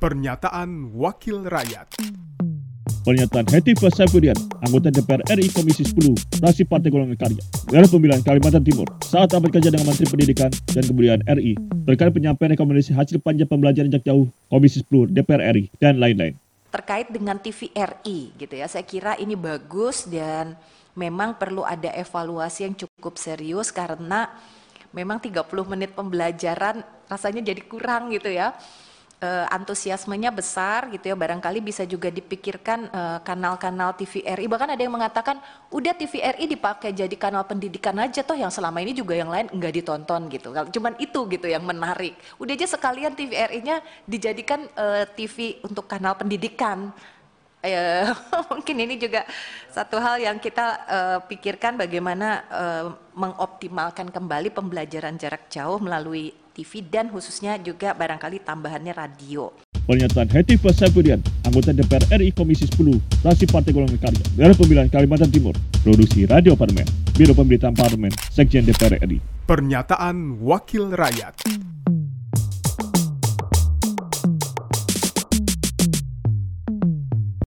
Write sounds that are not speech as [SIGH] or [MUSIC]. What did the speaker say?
Pernyataan Wakil Rakyat. Pernyataan Heti Saifuddin, anggota DPR RI Komisi 10, fraksi Partai Golongan Karya, daerah pemilihan Kalimantan Timur, saat rapat kerja dengan Menteri Pendidikan dan Kebudayaan RI terkait penyampaian rekomendasi hasil panja pembelajaran jarak jauh Komisi 10 DPR RI dan lain-lain. Terkait dengan TVRI gitu ya, saya kira ini bagus dan memang perlu ada evaluasi yang cukup serius karena memang 30 menit pembelajaran rasanya jadi kurang gitu ya uh, antusiasmenya besar gitu ya. Barangkali bisa juga dipikirkan uh, kanal-kanal TVRI bahkan ada yang mengatakan udah TVRI dipakai jadi kanal pendidikan aja toh yang selama ini juga yang lain enggak ditonton gitu. Cuman itu gitu yang menarik. Udah aja sekalian TVRI-nya dijadikan uh, TV untuk kanal pendidikan. Ya [LAUGHS] mungkin ini juga satu hal yang kita uh, pikirkan bagaimana uh, mengoptimalkan kembali pembelajaran jarak jauh melalui TV dan khususnya juga barangkali tambahannya radio. Pernyataan Heti Saifuddin, anggota DPR RI Komisi 10, fraksi Partai Golongan Karya, daerah pemilihan Kalimantan Timur, produksi Radio Parlemen, Biro Pemberitaan Parlemen, Sekjen DPR RI. Pernyataan Wakil Rakyat.